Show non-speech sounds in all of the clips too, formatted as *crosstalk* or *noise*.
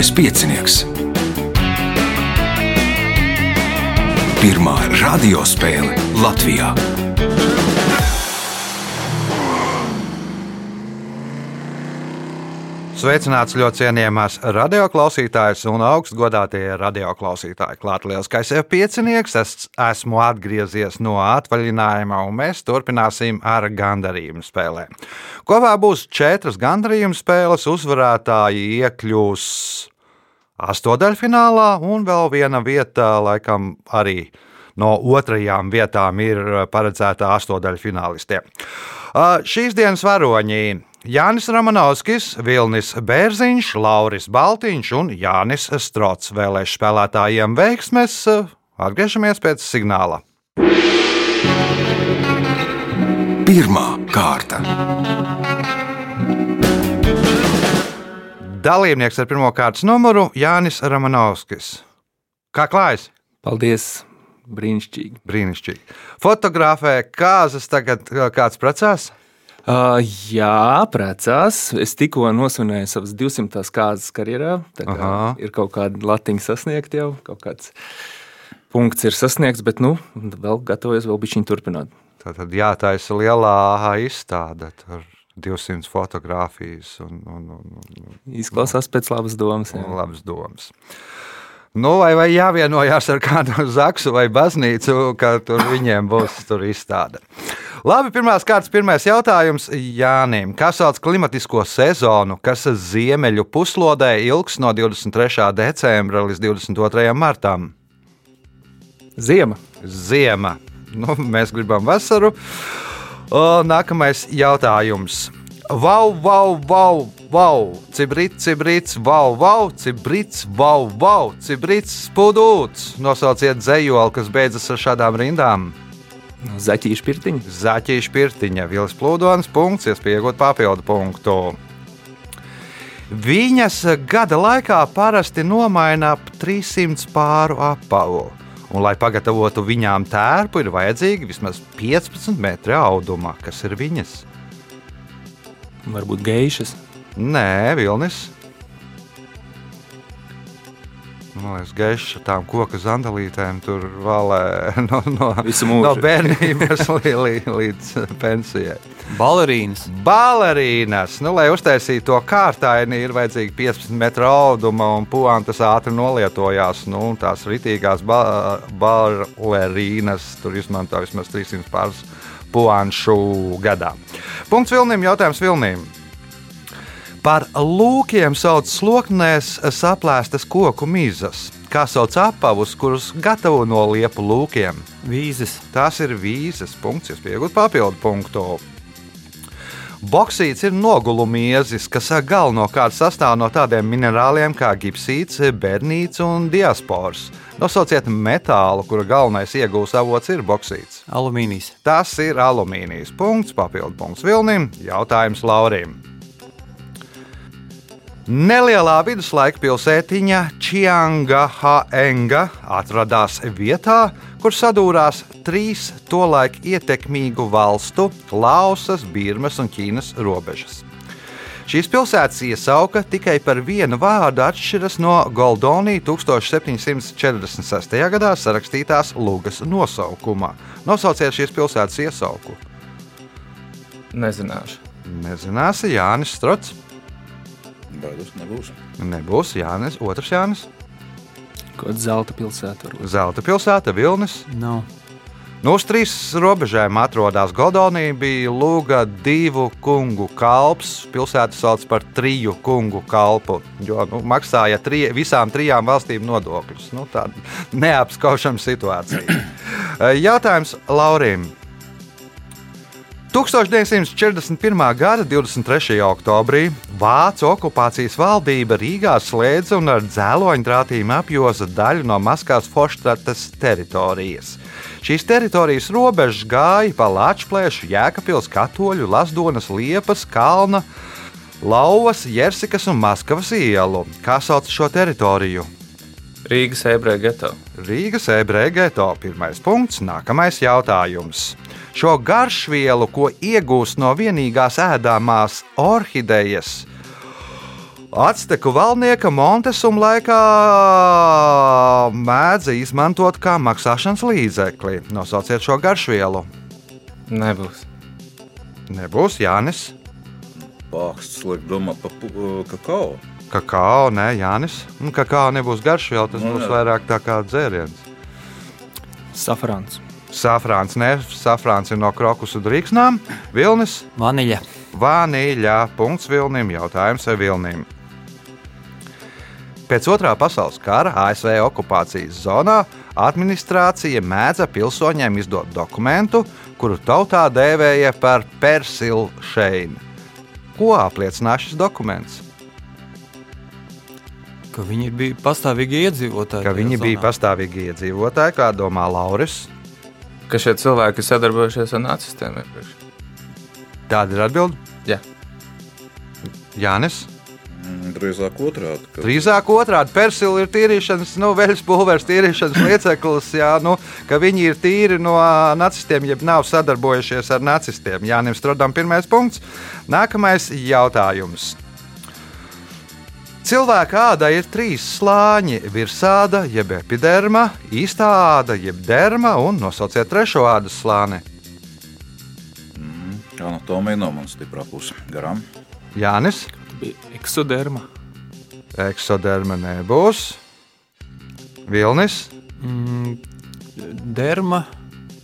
Mazais piecinieks. Pirmā radiospēle Latvijā. Sveicināts ļoti cienījamās radioklausītājas un augstgadātie radioklausītāji. Klāt lielskais piecinieks, es esmu atgriezies no atvaļinājuma, un mēs turpināsim ar gandarījumu spēlēm. Kopā būs četras gandarījumu spēles, uzvarētāji iekļūs astotdaļfinālā, un vēl viena vieta, laikam, arī no otrajām vietām ir paredzēta astotdaļfinālistiem. Šīs dienas varoņi Jānis Romanovskis, Vilnis Bērziņš, Lauris Baltiņš un Jānis Strots vēlēšu spēlētājiem veiksmes. Atgriežamies pēc signāla. Pirmā kārta. Dalībnieks ar pirmā kārtas numuru Jānis Romanovskis. Kā klājas? Paldies! Brīnišķīgi. Brīnišķīgi. Fotografē kāzas tagad kāds precās? Uh, jā, precās. Es tikko nosvinēju savas 200. kārtas karjerā. Kā ir kaut kāda latiņa sasniegta jau, kaut kāds punkts ir sasniegts, bet nu, vēl gatavojos vēl bišķiņu turpināt. Tā tad jātaisa lielā izstāde. Tur. 200 fotogrāfijas. Un, un, un, un, Izklausās pēc labas domas. Labas domas. Nu, vai, vai jāvienojās ar kādu *laughs* zaksu vai baznīcu, ka tur viņiem būs tur izstāde. Labi, pirmās kārtas, pirmais jautājums Jānim. Kas sauc klimatisko sezonu, kas ziemeļu puslodē ilgs no 23. decembra līdz 22. martam? Ziema. Ziema. Nu, mēs gribam vasaru. O, nākamais jautājums. Vau, vau, vau, vau, cibrits, cibrits, vau, vau, cibrits, vau, vau, cibrits, spūdūts. Nosauciet dzējoli, kas beidzas ar šādām rindām. Zaķīša pirtiņa. Zaķīša pirtiņa, Vils Plūdons, punkts, iespējot papildu punktu. Viņas gada laikā parasti nomaina ap 300 pāru apavu. Un, lai pagatavotu viņām tērpu, ir vajadzīgi vismaz 15 metri auduma. Kas ir viņas? Varbūt geišas. Nē, vilnis. Man liekas, gaišs ar tām koku zandalītēm tur valē *laughs* no, no, no bērnības līdz, līdz pensijai. Balerīnas. Balerīnas. Nu, lai uztaisītu to kārtaini, ir vajadzīgi 15 metru auduma un puantas ātri nolietojās. Nu, tās ritīgās ba balerīnas tur izmanto vismaz 300 pāris puanšu gadā. Punkts Vilnim, jautājums Vilnim. Par lūkiem sauc sloknēs saplēstas koku mizas. Kā sauc apavus, kurus gatavo no liepu lūkiem? Vīzes. Tās ir vīzes. Punkts, iespējot papildu punktu. Boksīts ir nogulumiezis, kas galvenokārt sastāv no tādiem minerāliem kā gipsīts, bernīts un diaspors. Nosauciet metālu, kura galvenais iegūs avots ir boksīts. Alumīnijas. Tas ir alumīnijas. Punkts, papildu punkts Vilnim. Jautājums Laurim. Nelielā viduslaika pilsētiņa Čiangahaenga atradās vietā, kur sadūrās trīs tolaik ietekmīgu valstu - Lausas, Birmas un Ķīnas robežas. Šīs pilsētas iesauka tikai par vienu vārdu atšķiras no Goldonī 1746. gadā sarakstītās Lūgas nosaukumā. Nosauciet šīs pilsētas iesauku. Nezināšu. Nezināsi Jānis Strots. Baidos, nebūs. Nebūs Jānis, otrs Jānis. Kaut zelta pilsēta. Varbūt. Zelta pilsēta, Vilnis. Nav. Nu, uz trīs robežām atrodas Godonija, bija Lūga divu kungu kalps. Pilsētu sauc par triju kungu kalpu, jo nu, maksāja tri, visām trijām valstīm nodokļus. Nu, Tāda *laughs* neapskaužama situācija. *clears throat* Jautājums Laurim. 1941. gada 23. oktobrī Vācu okupācijas valdība Rīgā slēdza un ar dzeloņdrātīm apjoza daļu no Maskavas Forštratas teritorijas. Šīs teritorijas robežas gāja pa Latvijas, Jēkabils, Katoļu, Lasdonas, Liepas, Kalna, Lauvas, Jersikas un Maskavas ielu. Kā sauc šo teritoriju? Rīgas ebreju geto. Rīgas ebreju geto. Pirmais punkts, nākamais jautājums. Šo garšvielu, ko iegūst no vienīgās ēdamās orhidejas, Acteku valnieka Montesuma laikā mēdza izmantot kā maksāšanas līdzekli. Nosauciet šo garšvielu. Nebūs. Nebūs Jānis. Pāksts, liek domā par kakao. Kakao, nē, Jānis. Nu, kakao nebūs garšviela, tas Nu, būs jā. vairāk tā kā dzēriens. Safrāns. Safrāns, nē, safrāns ir no krokusu drīksnām. Vilnis, Vaniļa. vāniļā, punkts Vilnim, jautājums ar Vilnim. Pēc otrā pasaules kara ASV okupācijas zonā administrācija mēdza pilsoņiem izdot dokumentu, kuru tautā dēvēja par persilu šeinu. Ko apliecina šis dokuments? Ka viņi bija pastāvīgi iedzīvotāji. Ka viņi bija zonā. pastāvīgi iedzīvotāji, kā domā Lauris. Ka šie cilvēki ir sadarbojušies ar nacistiem iepriekš. Tāda ir atbilde. Jā. Jānis. Mm, Drīzāk otrādi. ka- Drīzāk otrādi persila ir tīrīšanas, nu, veļas pulveres tīrīšanas *laughs* lieceklis, jā, nu, ka viņi ir tīri no nacistiem, jeb nav sadarbojušies ar nacistiem. Jānim Strodam pirmais punkts. Nākamais jautājums. Cilvēka āda ir trīs slāņi - virsāda, jeb epiderma, īstā āda, jeb derma, un nosauciet trešo ādas slāni. Anatomija nav mana stiprā puse. Garām. Jānis, eksoderma. eksoderma nebūs. Vilnis. Mm, derma.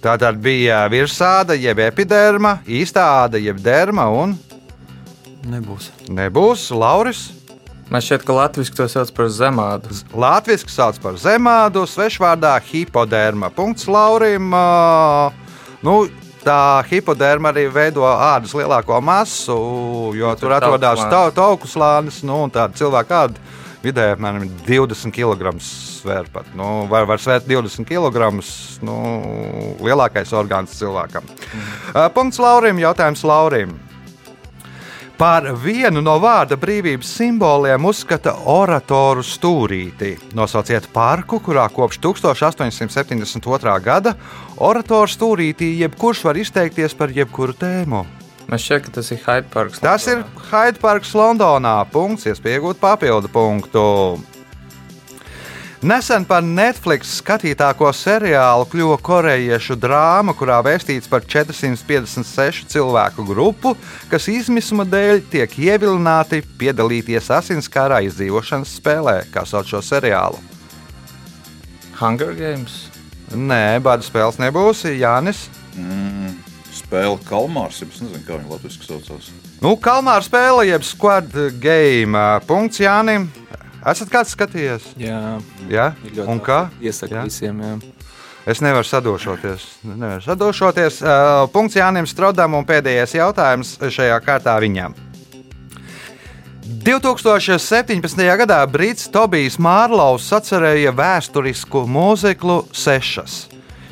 Tā tad bija virsāda, jeb epiderma, īstā āda, jeb derma, un Nebūs. nebūs Lauris. Man šķiet, ka latviešu to sauc par zemādu. Latvijas sauc par zemādu, svešvārdā hipoderma. Punkts Laurim. Nu, tā hipoderma arī veido ādas lielāko masu, jo tur tur atrodas tauku tau- tauku slānis. Nu, un tāda cilvēka āda vidēji apmēram 20 kg svēr pat. Nu, var, var svērt 20 kg. Nu, lielākais orgāns cilvēkam. Mm. Punkts Laurim. Jautājums Laurim. Par vienu no vārda brīvības simboliem uzskata oratoru stūrīti. Nosauciet parku, kurā kopš 1872. gada oratoru stūrītī jebkurš var izteikties par jebkuru tēmu. Man šķiet, ka tas ir Hyde Parks. Tas ir Hyde Parks Londonā. Punkts, iespēja iegūt papildu punktu. Nesen par Netflix skatītāko seriālu kļuva korejiešu drāma, kurā vēstīts par 456 cilvēku grupu, kas izmisuma dēļ tiek ievilināti piedalīties asinskārā izdzīvošanas spēlē, kā sauc šo seriālu. Hunger Games. Nē, bāda spēles nebūs. Jānis. Mm, spēle Kalmārs. Es nezinu, kā viņa latviešu saucās. Nu, Kalmāra spēle, jeb squad game. Punkts Jānim. Esat kāds skatījies? Jā, Jā, un kā? Iesaku Jā? visiem. Jā. Es nevaru sadošoties. Nevaru sadošoties. Uh, punkts Jānim Strodam un pēdējais jautājums šajā kārtā viņam. 2017. gadā Brits Tobijs Mārlaus sacerēja vēsturisku mūziklu Sešas.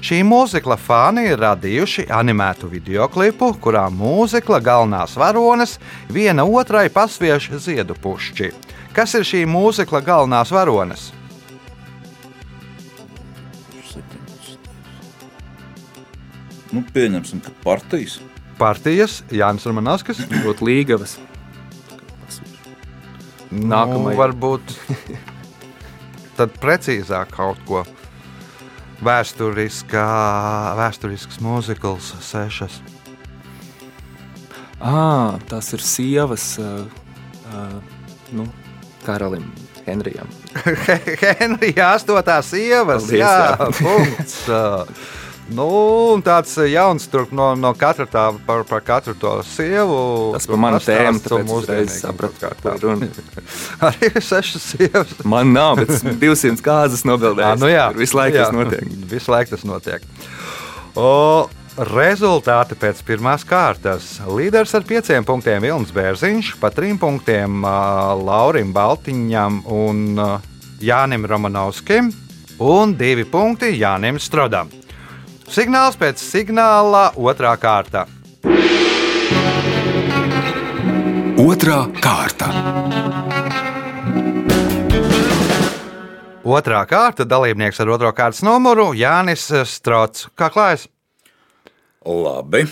Šī mūzikla fani ir radījuši animētu videoklipu, kurā mūzikla galvenās varonas viena otrai pasviež ziedu pušķi. Kas ir šī mūzikla galvenās varonas? 17. Nu, pieņemsim, ka partijas. Partijas Jānis Romanovskis. Būtu līgavas. Nākamajai. Nu, varbūt tad precīzāk kaut ko. Vēsturiskā, vēsturisks mūzikls, sešas. À, tas ir sievas uh, uh, nu, karalim Henrijam. *laughs* Henrija astotā sievas. Paldies, jā, jā. punkts. *laughs* Nu, un tāds jauns tur no, no katra tā par, par katru to sievu. Tas par manu tēmu, tāpēc uzreiz sapratu, kā tā. runa. *laughs* Arī sešas sievas. Man nav, bet es 200 kāzas Ā, nobildēju. nu jā, Visu laiku jā. tas notiek. Visu laiku tas notiek. O, rezultāti pēc pirmās kārtas. Līderis ar pieciem punktiem Vilnis Bērziņš, pa trim punktiem uh, Laurim Baltiņam un uh, Jānim Romanovskim un divi punkti Jānim Strodam. Signāls pēc signāla otrā kārta. Otra kārta. Otrā kārta dalībnieks ar otro kārtas numuru Jānis Strots. Kā klājas? Labi.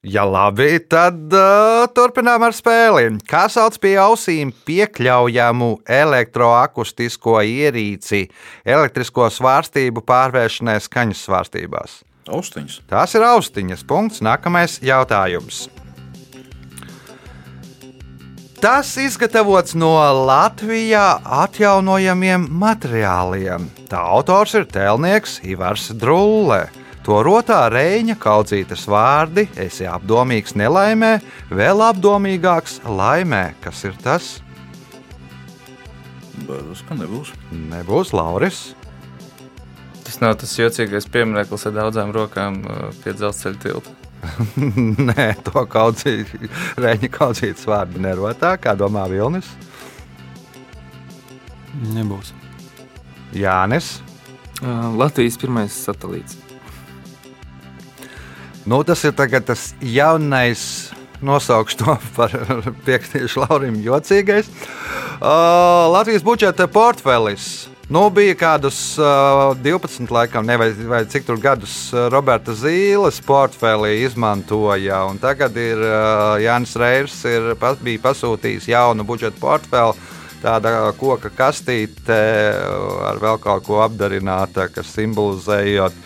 Ja labi, tad uh, turpinām ar spēli. Kā sauc pie ausīm piekļaujamu elektroakustisko ierīci elektrisko svārstību pārvēršanai skaņas svārstībās? Austiņas. Tās ir austiņas. Punkts. Nākamais jautājums. Tas izgatavots no Latvijā atjaunojamiem materiāliem. Tā autors ir tēlnieks Ivars Drulle. To rotā Reņa kaudzītas vārdi, esi apdomīgs nelaimē, vēl apdomīgāks laimē. Kas ir tas? Baidos, ka nebūs. Nebūs Lauris. Tas nav tas jocīgais piemineklis ar daudzām rokām uh, pie dzelzceļa tilta. *laughs* Nē, to kaudzīt, Reņa kaudzītas vārdi nerotā, kā domā Vilnis. Nebūs. Jānis. Uh, Latvijas pirmais satelīts. Nu, tas ir tas jaunais. Nosaukšu to *laughs* par piektīšu Laurim jocīgais. Uh, Latvijas budžeta portfelis. Nu, bija kādus uh, 12, laikam, ne, vai, vai cik tur gadus Roberta Zīles portfelī izmantoja. Tagad ir uh, Jānis Reirs, ir, pas, bija pasūtījis jaunu budžeta portfeli. Tāda koka kastīte ar vēl kaut ko apdarināta, kas simbolizējot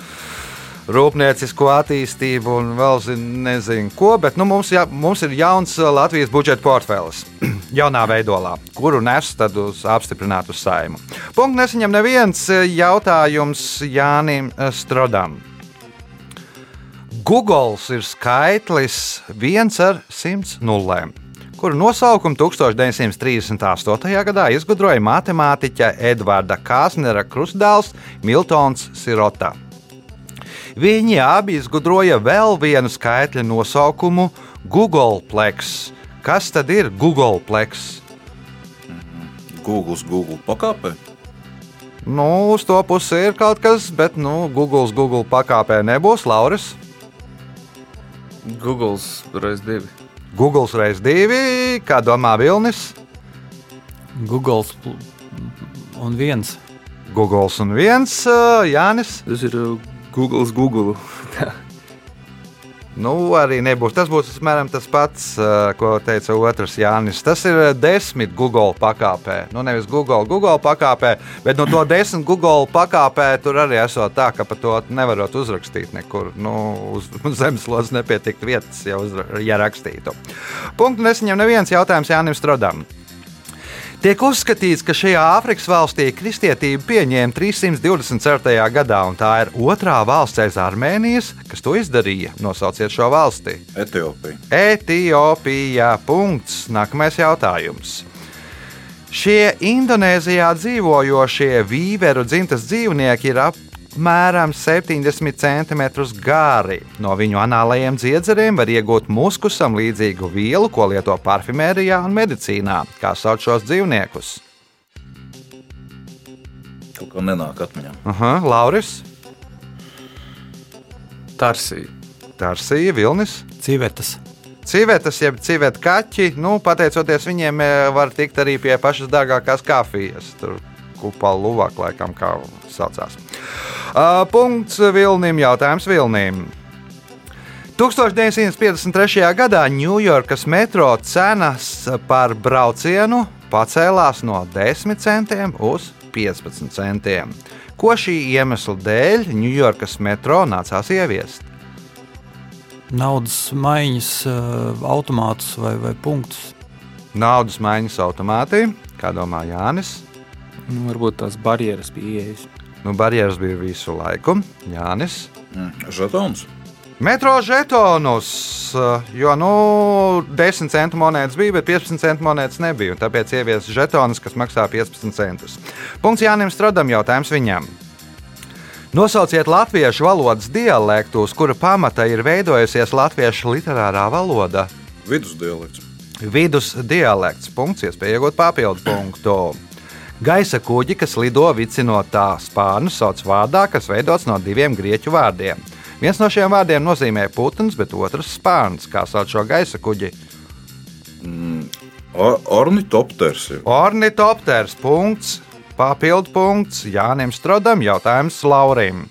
rūpniecisko attīstību un vēl zin- nezinu ko. Bet nu, mums, jā, mums ir jauns uh, Latvijas budžeta portfelis. *clears throat* Jaunā veidolā, kuru nes tad uz apstiprinātu saimu. Punkts nesaņem neviens uh, jautājums Jānim uh, Strodam. Google ir skaitlis viens ar simts nulēm, kuru nosaukumu 1938. gadā izgudroja matemātiķa Edvarda Kāsnera krustdēls Miltons Sirota. Viņi abi izgudroja vēl vienu skaitļa nosaukumu Google Plex. Kas tad ir Google Plex? Google, Google pakāpē. Nu, uz to pusi ir kaut kas, bet nu, Google Google pakāpē nebūs Lauris. Google reiz divi. Google reiz divi, kā domā Vilnis. Google un viens. Google un viens Jānis. Tas ir Google, Google. *laughs* Nu, arī nebūs. Tas būs apmēram tas pats, ko teica otrs Jānis. Tas ir desmit Google pakāpē. Nu, nevis Google, Google pakāpē, bet no to desmit Google pakāpē tur arī esot tā, ka par to nevarot uzrakstīt nekur. Nu, uz *laughs* zemeslodes nepietiktu vietas, ja, uzra, ja rakstītu. Punktu nesaņem neviens jautājums Jānim Strodam. Tiek uzskatīts, ka šajā Āfrikas valstī kristietība pieņēma 324. gadā, un tā ir otrā valsts aiz Armēnijas, kas to izdarīja. Nosauciet šo valsti. Etiopija. Etiopija. Punkts. Nākamais jautājums. Šie Indonēzijā dzīvojošie vīveru dzimtas dzīvnieki ir apmēram 70 cm gari. No viņu anālajiem dziedzeriem var iegūt muskusam līdzīgu vielu, ko lieto parfimērijā un medicīnā. Kā sauc šos dzīvniekus? Kaut kā nenāk atmiņā. Aha, Lauris, Tarsija. Tarsija, Vilnis. Civetas. Civetas, jeb civeta kaķi, nu, pateicoties viņiem, e, var tikt arī pie pašas dārgākās kafijas. Tur kupā luvāk, laikam, kā saucās. Uh, punkts Vilnim, jautājums Vilnim. 1953. gadā Ņujorkas metro cenas par braucienu pacēlās no 10 centiem uz 15 centiem. Ko šī iemesla dēļ Ņujorkas metro nācās ieviest? Naudas maiņas uh, automātus vai, vai punktus. Naudas maiņas automātī, kā domā Jānis. Nu, varbūt tās barjeras bija ieejas. Nu, barjeras bija visu laiku. Jānis. Mm. Žetons. Metro žetonus, eh, jo nu, 10 centu monētas bija, bet 15 centu monētas nebija. Tāpēc ievies žetonus, kas maksā 15 centus. Punkts Jānim Stradam, jautājums viņam. Nosauciet latviešu valodas dialektu, uz kura pamata ir veidojusies latviešu literārā valoda. Vidusdialekts. Vidus dialekts. Punkts, iespēja iegūt papildu punktu. Gaisa kuģi, kas lido vicinot tā spārnu, sauc vārdā, kas veidots no diviem grieķu vārdiem. Viens no šiem vārdiem nozīmē putns, bet otrs spārns. Kā sauc šo gaisa kuģi? Or ornitopters. Ornitopters. Punkts, papildu punkts Jānim Strodam, jautājums Laurim.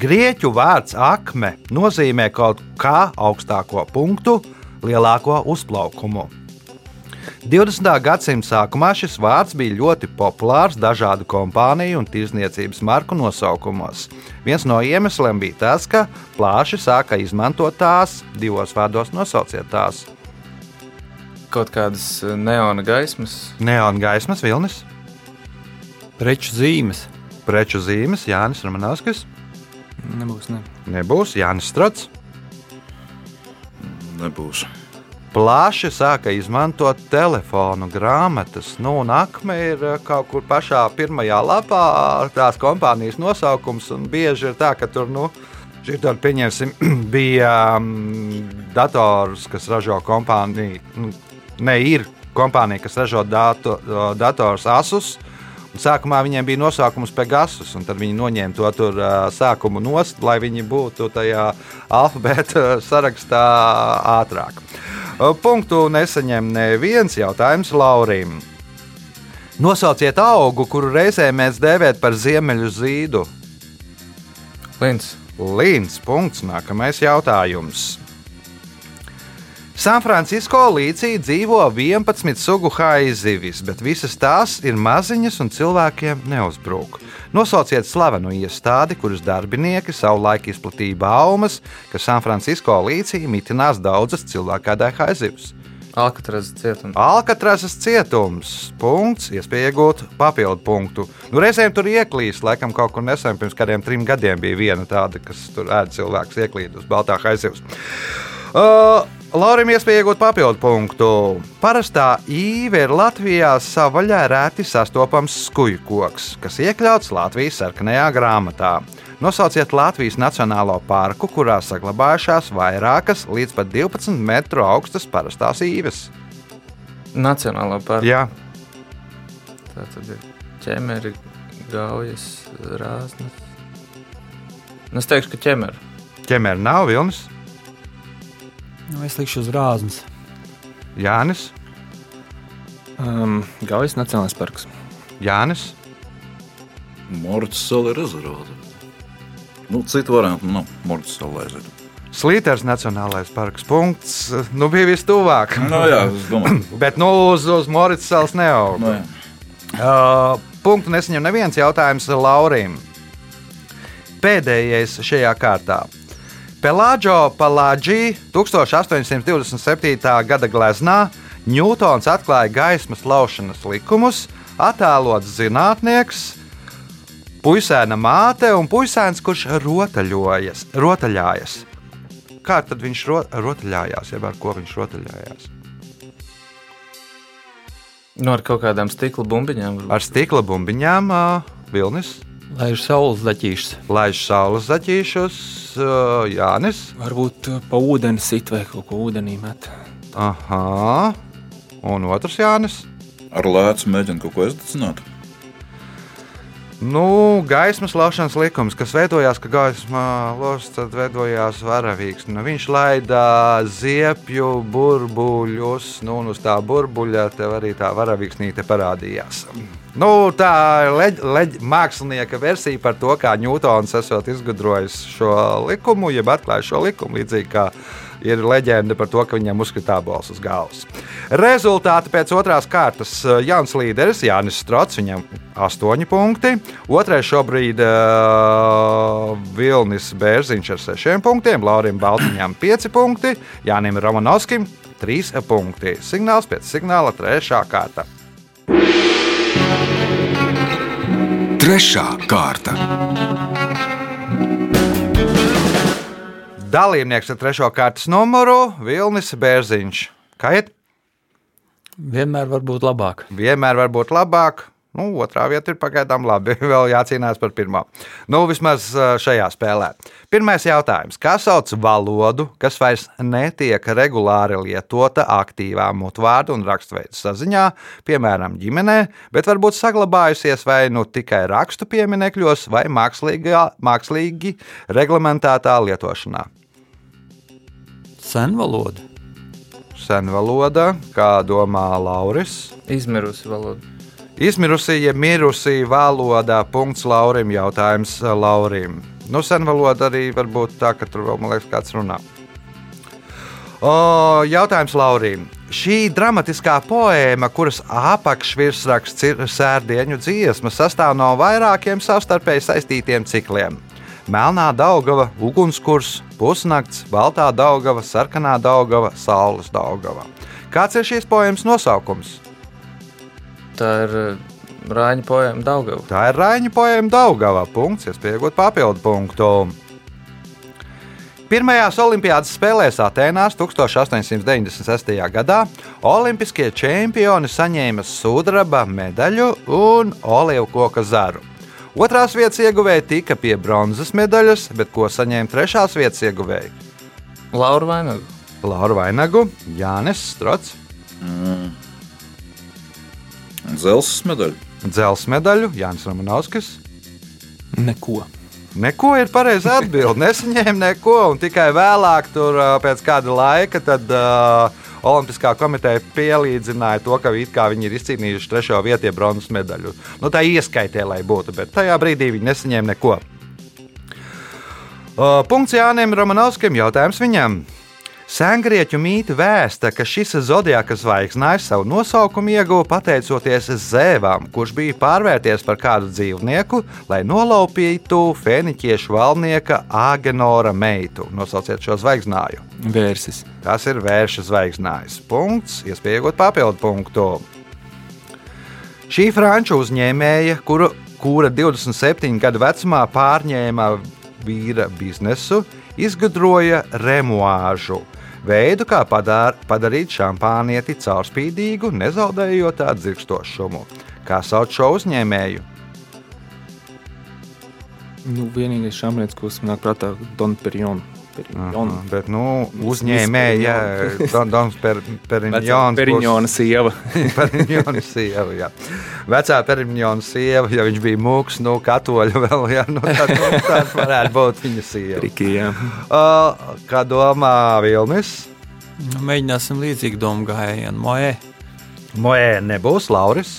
Grieķu vārds akme nozīmē kaut kā augstāko punktu, lielāko uzplaukumu. 20. gadsimta sākumā šis vārds bija ļoti populārs dažādu kompāniju un tirzniecības marku nosaukumos. Viens no iemesliem bija tas, ka plāši sāka izmantot tās divos vārdos nosauciet tās. Kaut kādas eh, neona gaismas. Neona gaismas vilnis, Preču zīmes. preču zīmes, Jānis Romanovskis, Nebūs, ne. nebūs Jānis Strats. Nebūs. Plaši sāka izmantot telefonu grāmatas. Nu, un akme ir eh, kaut kur pašā pirmajā lapā ar tās kompānijas nosaukums. Bieži ir tā, ka tur, nu, Šitādi, pieņemsim, *clears throat* bija um, dators, kas ražo kompāniju. Nu, ne, ir kompānija, kas ražo dato, dators Asus. Sākumā viņiem bija nosaukums Pegasus, un tad viņi noņēma to tur, uh, sākumu nost, lai viņi būtu tajā alfabēta *laughs* sarakstā ātrāk. Uh, Punktu nesaņem neviens jautājums Laurim. Nosauciet augu, kuru reizē mēs dēvējam par ziemeļu zīdu. Lins. Līns. Punkts. Nākamais jautājums. Sanfrancisko līcī dzīvo 11 sugu haizivis, bet visas tās ir maziņas un cilvēkiem neuzbrūk. Nosauciet slavenu iestādi, kuras darbinieki savulaik izplatīja baumas, ka Sanfrancisko līcī mitinās daudzas cilvēkādai haizivs. Alkatraz cietums. Alkatrasas cietums. Punkts, iespēja iegūt papildu punktu. Nu, reizēm tur ieklīst, laikam kaut kur nesen, pirms kādiem trim gadiem bija viena tāda, kas tur ēda cilvēks ieklīd uz baltā haizivs. Uh, Laurim iespēja iegūt papildu punktu. Parastā īve ir Latvijā savaļā rēti sastopams skuju koks, kas iekļauts Latvijas sarkanajā grāmatā. Nosauciet Latvijas Nacionālo parku, kurā saglabājušās vairākas līdz pat 12 metru augstas parastās īves. Nacionālā parka. Jā, Tā tad ir ķemeri, gaujas, rāznas. Nu, es teikšu, ka ķemeri. ķemēra nav vilnis, Nu, es likšu uz rāznas. Jānis, Um, Gaujas Nacionālais parks. Jānis. Morts sala ir rezervāta. Nu, citu variantu nav. Morts sala aiziet. Slīters Nacionālais parks. Punkts. Nu, bija vistuvāk. Nu, jā, es domāju. *laughs* Bet nu, uz, uz Morits salas neaug. Nu, jā. Uh, punktu nesaņem neviens jautājums Laurim. Pēdējais šajā kārtā. Pelāģo Palāģī 1827. gada gleznā Ņūtons atklāja gaismas laušanas likumus, attēlots zinātnieks, puisēna māte un puisēns, kurš rotaļojas, rotaļājas. Kā tad viņš ro, rotaļājās, jeb ar ko viņš rotaļājās? Nu, ar kaut kādām stikla bumbiņām. varbūt. Ar stikla bumbiņām, uh, Vilnis. Lai ir saules zaķīšas. Laiž saules zaķīšus, Jānis. Varbūt uh, pa ūdeni sit vai kaut ko ūdenī met. Aha. Un otrs Jānis. Ar lēcu mēģina kaut ko izdedzināt. Nu, gaismas laušanas likums, kas veidojās, ka gaisma lošas, tad veidojās varavīgs. Nu, viņš laida ziepju burbuļus, nu, un uz tā burbuļa tev arī tā varavīgsnīte parādījās. Nu, tā leģ, leģ, mākslinieka versija par to, kā Ņūtons esot izgudrojis šo likumu, jeb atklājis šo likumu līdzīgi kā ir leģenda par to, ka viņam uzskatā bols uz galvas. Rezultāti pēc otrās kārtas. Jauns līderis Jānis Strots, viņam 8 punkti. Otrais šobrīd uh, Vilnis Bērziņš ar 6 punktiem, Laurim Baltiņam 5 punkti, Jānim Romanovskim 3 punkti. Signāls pēc signāla 3. kārta. Trešā kārta. Dalībnieks ar 3. kārtas numuru Vilnis Bērziņš. Kā iet? Vienmēr var būt labāk. vienmēr var būt labāk. Nu, otrā vieta ir pagaidām labi. *laughs* Vēl jācīnās par pirmo. Nu, vismaz ā, šajā spēlē. Pirmais jautājums. Kā sauc valodu, kas vairs netiek regulāri lietota aktīvā mutvārdu un raksturveidu saziņā, piemēram, ģimenē, bet varbūt saglabājusies vai nu tikai rakstu pieminekļos vai mākslīgā- mākslīgi reglamentētā lietošanā? Senvaloda. Senvaloda, kā domā Lauris. Izmirusi valoda. Izmirusī, ja mirusī valodā, punkts Laurim, jautājums Laurim. Nu, senvaloda arī var būt tā, ka tur vēl, man liekas, kāds runā. O, jautājums Laurim. Šī dramatiskā poēma, kuras apakšvirsraksts ir sērdieņu dziesma, sastāv no vairākiem savstarpēji saistītiem cikliem. Melnā Daugava, Ugunskurs, Pusnakts, Baltā Daugava, Sarkanā Daugava, Saules Daugava. Kāds ir šīs poēmas nosaukums? Tā ir uh, Rāņa poēma Daugava. Tā ir Raņa poēma Daugava. Punkts, iespējot papildu punktu. Pirmajās Olimpiādas spēlēs Atēnās 1896. gadā Olimpiskie čempioni saņēma sudraba medaļu un olīvu koka zaru. Otrās vietas ieguvēja tika pie bronzas medaļas, bet ko saņēma trešās vietas ieguvēja? Laura Vainaga. Laura Vainagu, Jānis Strots, Zelsa medaļa. dzelzceļa medaļu, Jānis Romanovskis. Neko. Neko ir pareizi atbildēt. Nesaņēma neko, un tikai vēlāk, tur, pēc kāda laika, tad uh, Olimpiskā komiteja pielīdzināja to, ka kā viņi ir izcīnījuši trešo vietu, ja bronzas medaļu. Nu, tā ieskaitē, lai būtu, bet tajā brīdī viņi nesaņēma neko. Uh, punkts Jānim Romanovskim. Jautājums viņam. Sengrieķu mīte vēsta, ka šis zodiaka zvaigznājs savu nosaukumu ieguva pateicoties zēvam, kurš bija pārvērties par kādu dzīvnieku, lai nolaupītu fēniķiešu valnieka Āgenora meitu. Nosauciet šo zvaigznāju. Vērsis. Tas ir vērša zvaigznājs. Punkts, iespējot papildu punktu. Šī franču uzņēmēja, kuru, kura 27 gadu vecumā pārņēma vīra biznesu, izgudroja remuāžu. Veidu, kā padār, padarīt šampānieti caurspīdīgu, nezaudējot tā dzirkstošumu. Kā sauc šo uzņēmēju? Nu, vienīgais šāmniecis, kas man nāk prātā, ir Don Perignon. Perignon. Aha, bet, nu, uzņēmēja Don, Dons per, Perignons. Perignona sieva. *laughs* Perignona sieva, jā. Vecā Perignona sieva, ja viņš bija mūks, nu, katoļa vēl, jā, nu, tad, nu, tad varētu būt viņa sieva. Riki, jā. Uh, kā domā Vilnis? Nu, mēģināsim līdzīgi domu gājienu. Moe. Moē nebūs Lauris.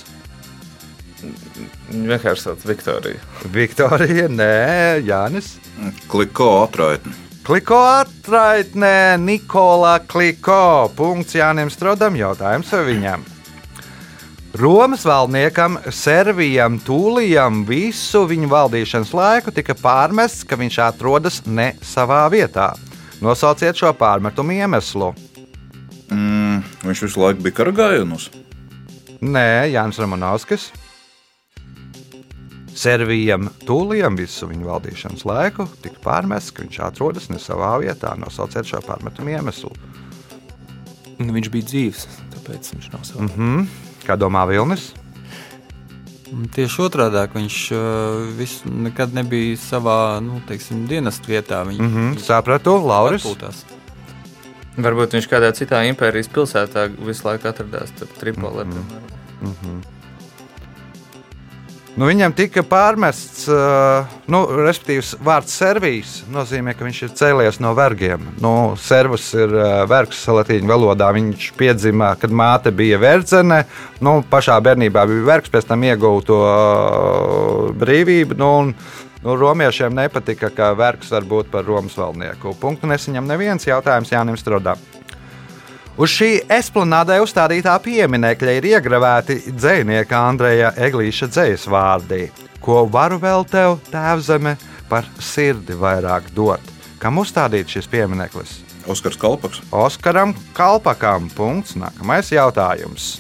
Viņa vienkārši sauc Viktoriju. Viktorija, nē, Jānis. Kliko atraitni. Kliko atraitnē Nikola Kliko. Punkts Jānim Strodam. Jautājums viņam. Romas valdniekam Servijam Tūlijam visu viņa valdīšanas laiku tika pārmests, ka viņš atrodas ne savā vietā. Nosauciet šo pārmetumu iemeslu. Mm, viņš visu laiku bija karagājienos. Nē, Jānis Romanovskis. Servijam Tūlijam visu viņa valdīšanas laiku tika pārmests, ka viņš atrodas ne savā vietā. Nosauciet šo pārmetumu iemeslu. Nu, viņš bija dzīves, tāpēc viņš nav savā. Mm -hmm. Kā domā Vilnis? Tieši otrādi viņš uh, vis, nekad nebija savā nu, teiksim, dienestu vietā. Viņš, Mm -hmm. Sapratu, Lauris. atpūtās. Varbūt viņš kādā citā impērijas pilsētā visu laiku atradās Tripolē. Mm -hmm. Nu, viņam tika pārmests, uh, nu, respektīvi, vārds servijas nozīmē, ka viņš ir cēlies no vergiem. Nu, servus ir uh, vergs latīņu valodā. Viņš piedzima, kad māte bija verdzene. Nu, pašā bērnībā bija vergs, pēc tam ieguva to uh, brīvību. Nu, un, Nu, romiešiem nepatika, ka vergs var būt par Romas valdnieku. Punktu nesaņem neviens jautājums Jānis Strodam. Uz šī esplanādē uzstādītā pieminekļa ir iegravēti dzinieka Andreja Eglīša dzīs vārdi, ko varu vēl tev, tēvzeme, par sirdi vairāk dot. Kam uzstādīts šis piemineklis? Oskars Kalpaks. Oskaram Kalpakam. Punkts. Nākamais jautājums.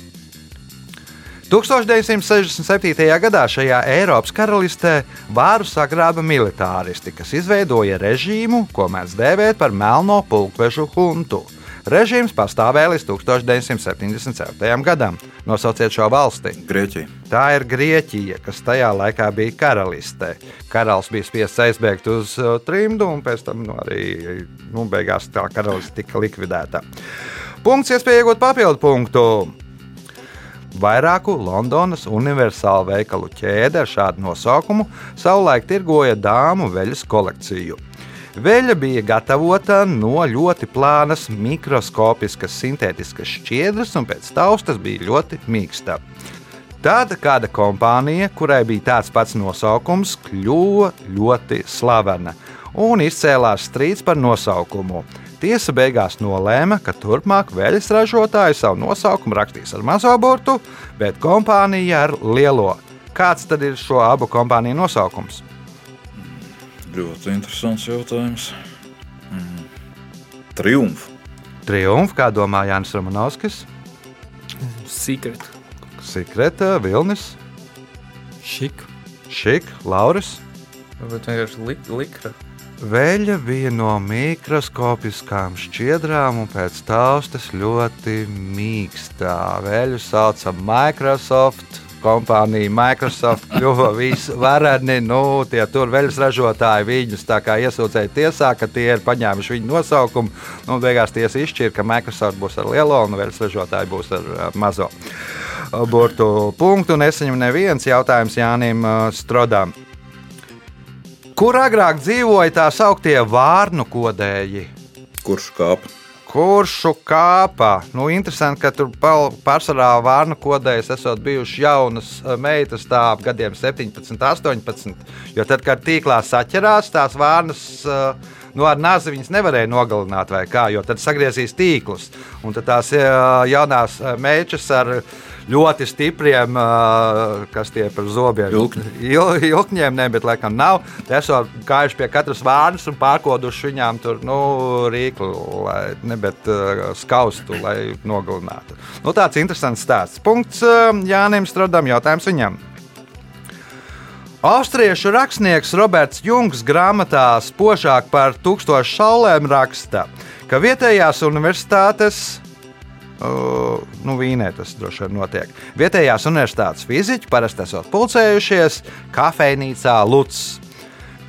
1967. gadā šajā Eiropas karalistē vāru sagrāba militāristi, kas izveidoja režīmu, ko mēs dēvējam par melno pulkvežu huntu. Režīms pastāvēja līdz 1977. gadam. Nosauciet šo valsti. Grieķija. Tā ir Grieķija, kas tajā laikā bija karalistē. Karalis bija spiests aizbēgt uz uh, trimdu, un pēc tam nu, arī nu, beigās tā karaliste tika likvidēta. Punkts, iespēja iegūt papildu punktu. Vairāku Londonas universālu veikalu ķēde ar šādu nosaukumu savulaik tirgoja dāmu veļas kolekciju. Veļa bija gatavota no ļoti plānas, mikroskopiskas, sintētiskas šķiedras, un pēc taustas bija ļoti mīksta. Tad kāda kompānija, kurai bija tāds pats nosaukums, kļuva ļoti slavena un izcēlās strīds par nosaukumu. Tiesa beigās nolēma, ka turpmāk veļas ražotāji savu nosaukumu rakstīs ar mazo burtu, bet kompānija ar lielo. Kāds tad ir šo abu kompāniju nosaukums? Ļoti interesants jautājums. Mm. Triumf. Triumf, kā domā Jānis Romanovskis, Secret. Sekreta, Vilnis, Šik. Šik, Lauris. Varbūt vienkārši lik, likra. Veļa bija no mikroskopiskām šķiedrām un pēc taustas ļoti mīkstā. Veļu sauca Microsoft. Kompānija Microsoft kļuva visvareni. Nu, tie tur veļas ražotāji viņus iesūdzēja tiesā, ka tie ir paņēmuši viņu nosaukumu. Nu, beigās tiesa izšķīra, ka Microsoft būs ar lielo un veļas ražotāji būs ar uh, mazo burtu punktu. Nesaņem neviens jautājums Jānim uh, Strodam. Kur agrāk dzīvoja tā sauktie vārnu kodēji? Kurš kāpa? Kuršu kāpā? Nu, interesanti, ka tur pārsvarā vārnu kodējas esot bijušas jaunas eh, meitas, tā ap gadiem 17, 18. Jo tad, kad tīklā saķerās, tās vārnas. eh, Nu, ar nāzi viņas nevarēja nogalināt, vai kā, jo tad sagriezīs tīklus. Un tad tās eh, jaunās mečas ar ļoti stipriem, kas tie par zobiem Ilkņiem, ne, bet laikam nav. Esot gājuši pie katras vārnas un pārkoduši viņām tur nu, rīklu, lai, ne, bet skaustu, lai nogalinātu. Nu, tāds interesants stāsts. Punkts Jānim Strodam, jautājums viņam. Austriešu rakstnieks Roberts Jungs grāmatā Spožāk par tūkstošu saulēm raksta, ka vietējās universitātes nu, Vīnē tas droši vien notiek. Vietējās universitātes fiziķi parasti esot pulcējušies kafejnīcā Luts,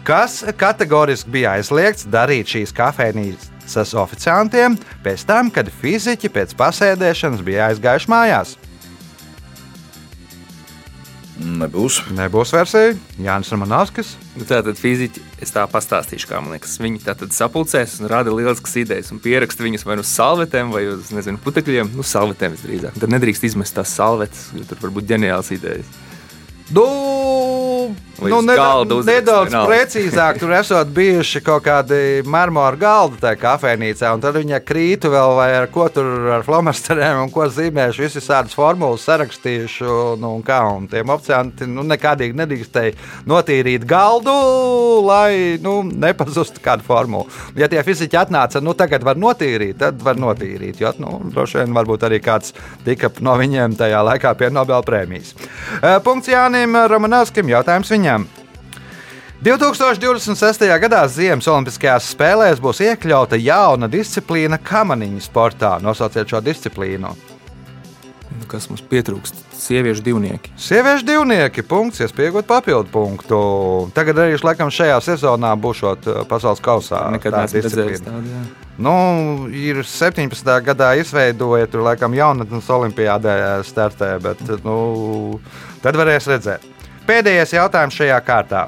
kas kategoriski bija aizliegts darīt šīs kafejnīcas oficiantiem pēc tam, kad fiziķi pēc pasēdēšanas bija aizgājuši mājās. Nebūs. Nebūs versija Jānis Romanovskis. Nu, Tātad fiziķi, es tā pastāstīšu, kā man liekas, viņi tātad sapulcēs un rada lieliskas idejas un pieraksta viņus vai nu uz salvetēm, vai uz nezinu, putekļiem. Nu, salvetēm visdrīzāk. Tad nedrīkst izmest tās salvetes, jo tur var būt ģeniāls idejas. Nu, Vai nu, uz neda- galda uzrakst, nedaudz vienalga. precīzāk, tur esot bijuši kaut kādi marmora galdi tajā kafejnīcā, un tad viņa krītu vēl vai ar ko tur ar flomasteriem un ko zīmējuši, visas tādas formulas sarakstījuši, nu, un kā, un tiem oficianti, nu, nekādīgi nedrīkstēja notīrīt galdu, lai, nu, nepazustu kādu formulu. Ja tie fiziķi atnāca, nu, tagad var notīrīt, tad var notīrīt, jo, nu, droši vien varbūt arī kāds tika no viņiem tajā laikā pie Nobel prēmijas. Eh, Punkts Jānim Romanovskim, jautājums viņam. 2026. gadā Ziemas Olimpiskajās spēlēs būs iekļauta jauna disciplīna kamaniņu sportā. Nosauciet šo disciplīnu. Nu, kas mums pietrūkst? Sieviešu divnieki. Sieviešu divnieki, punkts, iespējot papildu punktu. Tagad arī laikam šajā sezonā būšot eh, pasaules kausā. Nekad neesmu redzējis tādu. jā. Nu, ir 17. gadā izveidoja, tur laikam jaunatnes olimpiādē startē, bet nu, tad varēs redzēt. Pēdējais jautājums šajā kārtā.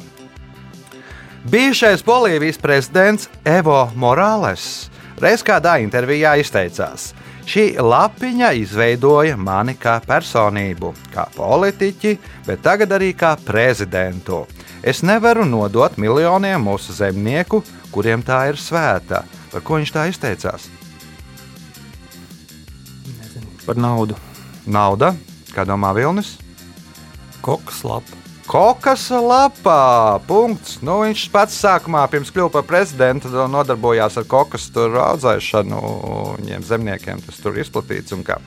Bijušais Bolīvijas prezidents Evo Morales reiz kādā intervijā izteicās: Šī lapiņa izveidoja mani kā personību, kā politiķi, bet tagad arī kā prezidentu. Es nevaru nodot miljoniem mūsu zemnieku, kuriem tā ir svēta. Par ko viņš tā izteicās? Par naudu. Nauda, kā domā Vilnis? Koks lapa. Kokas lapā. Punkts. Nu, viņš pats sākumā, pirms kļuva par prezidentu, nodarbojās ar kokas audzēšanu. Viņiem zemniekiem tas tur izplatīts. un kā.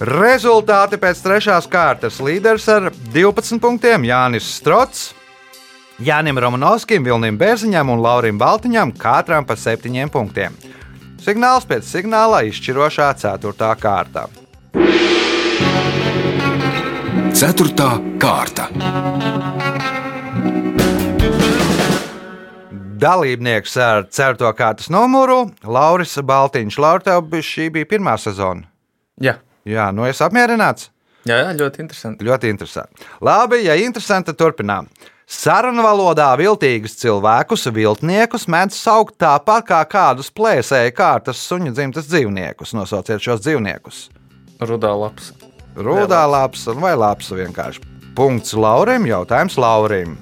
Rezultāti pēc trešās kārtas. Līderis ar 12 punktiem Jānis Strots. Jānim Romanovskim, Vilnim Bērziņam un Laurim Baltiņam katram pa septiņiem punktiem. Signāls pēc signāla izšķirošā ceturtā kārta. Ceturtā kārta. Dalībnieks ar ceturto kārtas numuru - Lauris Baltiņš. Lauris, tev šī bija pirmā sezona. Jā, Jā, nu es apmierināts. jā, jā ļoti interesanti. Ļoti interesanti. Labi, ja interesanti, tad turpinām. Sarunu valodā viltīgus cilvēkus, viltniekus, mēdz saukt tāpat kā kādus plēsēju kārtas suņu dzimtas dzīvniekus. Nosauciet šos dzīvniekus. Rudā lapas. Rūdā lapsa vai lapsa vienkārši. Punkts Laurim, jautājums Laurim.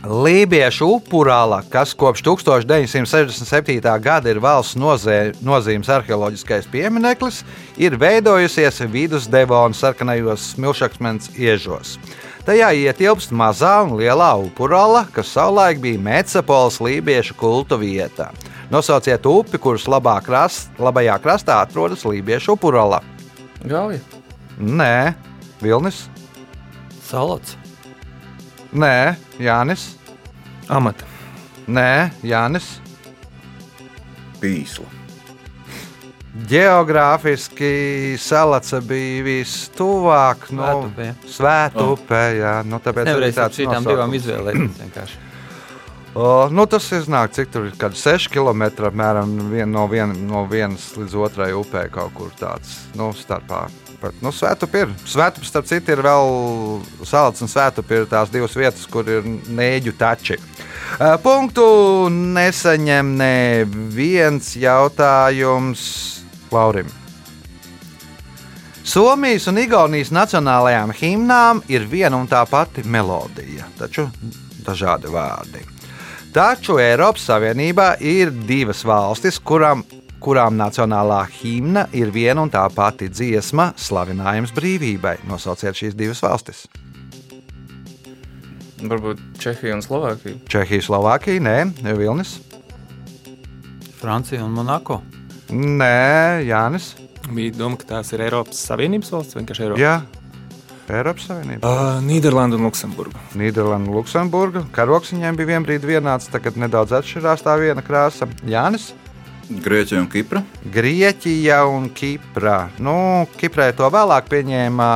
Lībiešu upurāla, kas kopš 1967. gada ir valsts nozē, nozīmes arheoloģiskais piemineklis, ir veidojusies vidusdevona sarkanajos smilšakmens iežos. Tajā ietilpst mazā un lielā upurāla, kas savulaik bija Mecepols lībiešu kultu vieta. Nosauciet upi, kuras labā krast, labajā krastā atrodas lībiešu upurāla. Gauja. Nē, Vilnis. Salats. Nē, Jānis. Amata. Nē, Jānis. Pīsla. Geogrāfiski salaca bija vistuvāk no Svētupē. Svētupē. Jā, nu, tāpēc arī ar tāds nosaukums. divām izvēlēties. vienkārši. *clears throat* O, nu, tas iznāk, cik tur ir kad 6 km apmēram vien, no, vien, no vienas līdz otrai upē kaut kur tāds nu, starpā. Bet, nu, Svētupi ir. Svētupi, starp citu, ir vēl salds un svētupi ir tās divas vietas, kur ir nēģu tači. Eh, Punktu nesaņem neviens jautājums Laurim. Somijas un Igaunijas nacionālajām himnām ir viena un tā pati melodija, taču dažādi vārdi. Taču Eiropas Savienībā ir divas valstis, kurām, kurām nacionālā himna ir viena un tā pati dziesma, slavinājums brīvībai. Nosauciet šīs divas valstis. Varbūt Čehija un Slovākija. Čehija, Slovākija, nē, Vilnis. Francija un Monako. Nē, Jānis. Bija doma, ka tās ir Eiropas Savienības valsts, vienkārši Eiropas. Jā, Eiropas Savienība. Uh, Nīderlanda un Luksemburga. Nīderlanda, Luksemburga. Karoks viņiem bija vienbrīd vienāds, tagad nedaudz atšķirās tā viena krāsa. Jānis. Grieķija un Kipra. Grieķija un Kipra. Nu, Kiprai to vēlāk pieņēma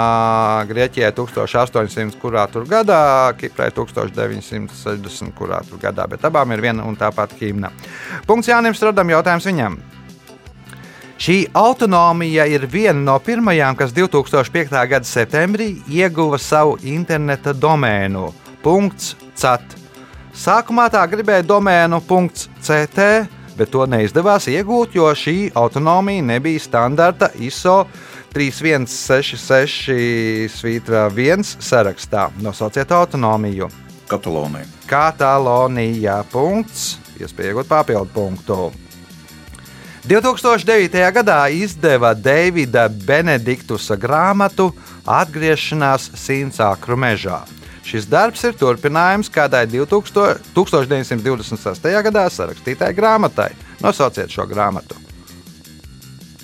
Grieķijai 1800. kurā tur gadā, Kiprai 1960. kurā tur gadā, bet abām ir viena un tā pati himna. Punkts Jānim Stradam, jautājums viņam. Šī autonomija ir viena no pirmajām, kas 2005. gada septembrī ieguva savu interneta domēnu. .cat. Sākumā tā gribēja domēnu .ct, bet to neizdevās iegūt, jo šī autonomija nebija standarta ISO 3166 svītra 1 sarakstā. Nosauciet autonomiju. Katalonija. Katalonija. Punkts. Iespēja iegūt papildu punktu. 2009. gadā izdeva Davida Benediktusa grāmatu Atgriešanās Sīncākru mežā. Šis darbs ir turpinājums kādai 2000, 1926. gadā sarakstītai grāmatai. Nosauciet šo grāmatu.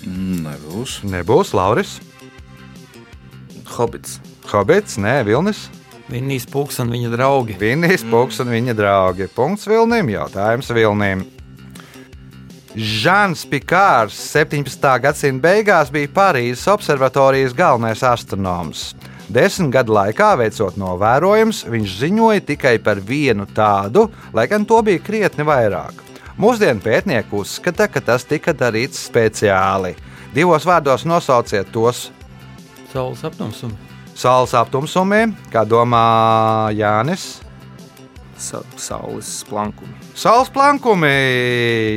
Nebūs. Nebūs Lauris, Hobits. Hobits, nē, Vilnis, Vinnijas pūks un viņa draugi. Vinnijas Puks un viņa draugi. Punkts Vilnim, jautājums Vilnim. Žans Pikārs 17. gadsimta beigās bija Parīzes observatorijas galvenais astronoms. Desmit gadu laikā veicot novērojumus, viņš ziņoja tikai par vienu tādu, lai gan to bija krietni vairāk. Mūsdienu pētnieki uzskata, ka tas tika darīts speciāli. Divos vārdos nosauciet tos Saules aptumsumi. saules aptumsumi, kā domā Jānis. Sa saules plankumi. Saules plankumi,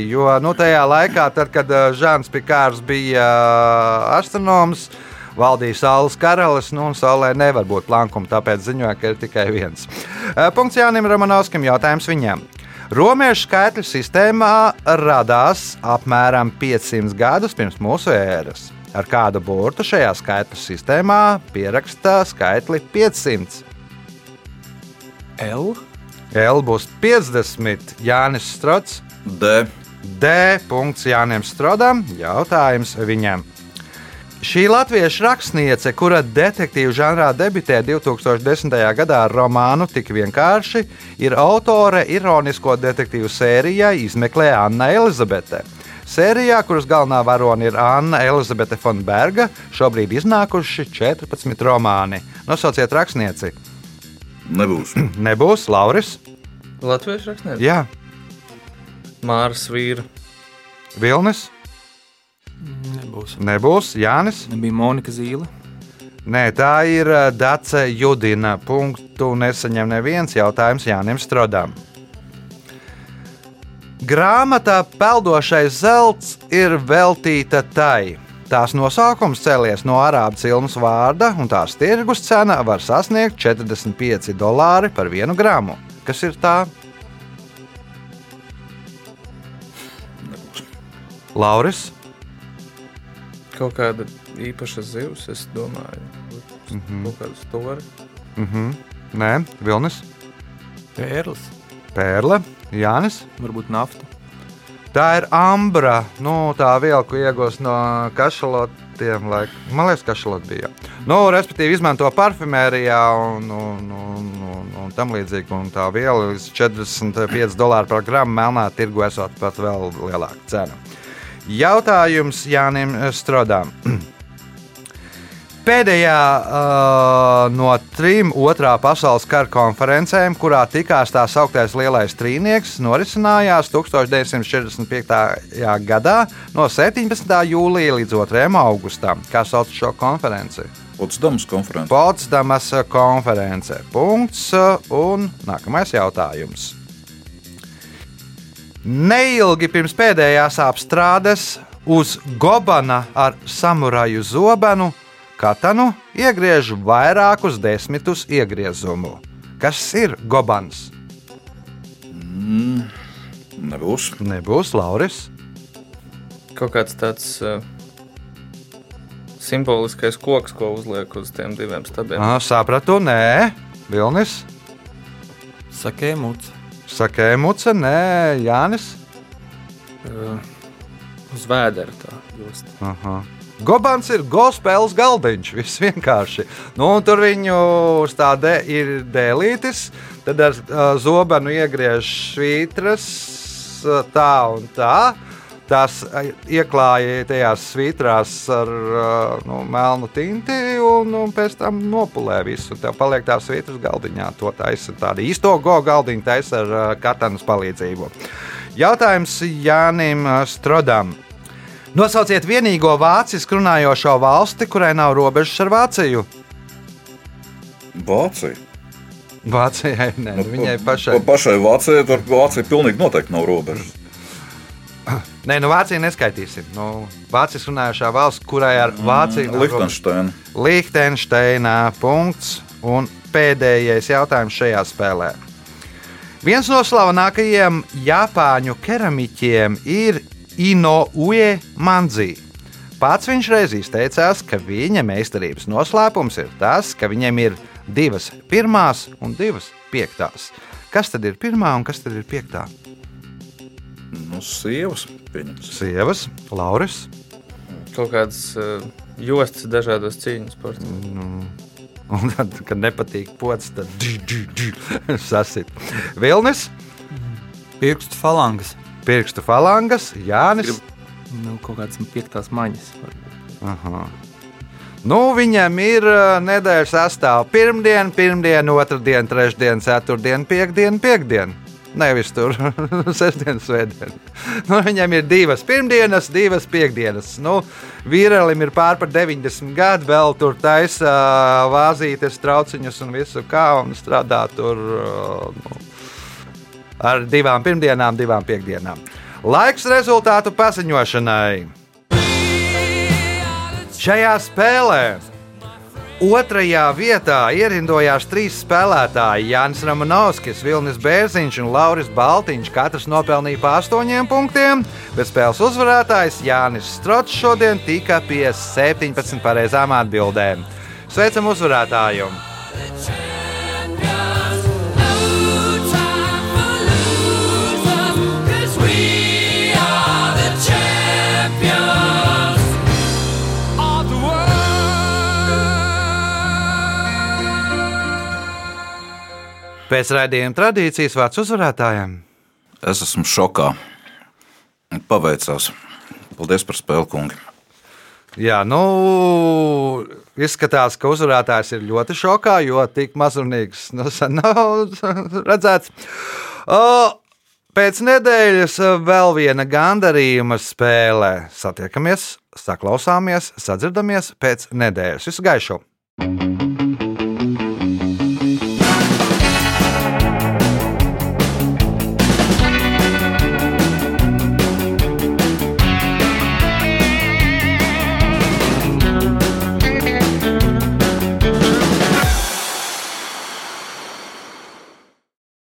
jo nu, tajā laikā, tad, kad uh, Žants Pikārs bija uh, astronoms, valdīja Saules karalis, nu, un Saulē nevar būt plankumi, tāpēc ziņoja, ka ir tikai viens. Uh, Punkts Jānim Romanovskim, jautājums viņam. Romiešu skaitļu sistēmā radās apmēram 500 gadus pirms mūsu ēras. Ar kādu burtu šajā skaitļu sistēmā pieraksta skaitli 500. L. L būs 50, Jānis Strots. D. D. Punkts Jānis Strodam. Jautājums viņam. Šī latviešu rakstniece, kura detektīvu žanrā debitē 2010. gadā ar romānu Tik vienkārši, ir autore ironisko detektīvu sērijai Izmeklē Anna Elizabete. Sērijā, kuras galvenā varone ir Anna Elizabete Fonberga, šobrīd iznākuši 14 romāni. Nosauciet rakstnieci. Nebūs. *clears throat* Nebūs Lauris. Latviešu rakstnieks. Jā, Mārs Vīra. Vilnis. Nebūs. Nebūs Jānis. Nebija Monika Zīle. Nē, tā ir uh, Dace Judina. Punktu nesaņem neviens jautājums Jānim Strodam. Grāmatā Peldošais zelts ir veltīta tai. Tās nosaukums cēlies no arābu cilmes vārda, un tās tirgus cena var sasniegt 45 dolāri par vienu gramu. Kas ir tā? Lauris, Kaut kāda īpaša zivs, es domāju, mm -hmm. kaut kāda stora. Nē, Vilnis, Pērlis. Pērle, Jānis. Varbūt nafta. Tā ir ambra, nu, tā viela, ko iegūst no kašalotiem. Laik. Man liekas, kašalot bija. Nu, respektīvi, izmanto parfumērijā un, un, un, un, un tam līdzīgi. Un tā viela ir 45 dolāri par gramu. Melnā tirgu esot pat vēl lielāka cena. Jautājums Jānim Strodām. Pēdējā uh, no trim otrā pasaules kara konferencēm, kurā tikās tā sauktais lielais trīnieks, norisinājās 1945. gadā no 17. jūlija līdz 2. augustam. Kā sauc šo konferenci? Potsdamas konferences. Potsdamas konference. Punkts. Un nākamais jautājums. Neilgi pirms pēdējās apstrādes uz Gobana ar samuraju zobenu katanu iegriež vairākus desmitus iegriezumu. Kas ir Gobans? Nebūs. Nebūs Lauris. Kaut kāds tāds uh, simboliskais koks, ko uzliek uz tiem diviem stabiem. Ah, sapratu, nē, Vilnis. Sakē, mūcis. Sakē, Muce, nē, Jānis. Uh, uz vēdera tā josta. Aha. Gobans ir gospēles galdiņš. Viss vienkārši. Nu, tur viņu uz tāda ir dēlītis. Tad ar uh, zobenu iegriež svītras uh, tā un tā. Tās uh, ieklāja tajās svītrās ar uh, nu, melnu tinti un, un pēc tam nopulē visu. Tev paliek tā svītras galdiņā. To taisa tādu īsto go galdiņu taisa ar uh, katanas palīdzību. Jautājums Jānim Strodam. Nosauciet vienīgo vācisku runājošo valsti, kurai nav robežas ar Vāciju. Vācija. Vācijai nē, nu, viņai pašai. Pa, pašai Vācijai tur Vācija pilnīgi noteikti nav robežas. Nē, nu Vācija neskaitīsim. Nu, Vācijas runājošā valsts, kurai ar Vāciju nav robežas. Liechtensteina. Liechtensteinā punkts un pēdējais jautājums šajā spēlē. Viens no slavenākajiem Japāņu keramiķiem ir Inoue Manzi. Pats viņš reiz izteicās, ka viņa meistarības noslēpums ir tas, ka viņam ir divas pirmās un divas piektās. Kas tad ir pirmā un kas tad ir piektā? Nu, sievas pieņems. Sievas, Lauris. Kaut kādas uh, jostas dažādos cīņu sportos. Un tad, kad nepatīk pocis, tad sasit. Vilnis, Pirkstu falangas. pirkstu falangas, Jānis. Nu, kaut kādas piektās maņas. Aha. Nu, viņam ir uh, nedēļas sastāvā pirmdiena, pirmdiena, otrdiena, trešdiena, ceturtdiena, piekdiena, piekdiena. Nevis tur *laughs* sestdiena, svētdiena. Nu, viņam ir divas pirmdienas, divas piekdienas. Nu, vīrielim ir pār par 90 gadu, vēl tur taisa uh, vāzītes, trauciņus un visu kā un strādā tur uh, nu, ar divām pirmdienām, divām piekdienām. Laiks rezultātu paziņošanai. Šajā spēlē otrajā vietā ierindojās trīs spēlētāji - Jānis Ramanovskis, Vilnis Bērziņš un Lauris Baltiņš. Katrs nopelnīja pa astoņiem punktiem, bet spēles uzvarētājs Jānis Strots šodien tika pie 17 pareizām atbildēm. Sveicam uzvarētāju! Pēc raidījuma tradīcijas vārds uzvarētājiem. Es esmu šokā. Paveicās. Paldies par spēli, kungi. Jā, nu, izskatās, ka uzvarētājs ir ļoti šokā, jo tik mazurnīgs nu, *laughs* nav redzēts. O, pēc nedēļas vēl viena gandarījuma spēle. Satiekamies, saklausāmies, sadzirdamies pēc nedēļas. Visu gaišu!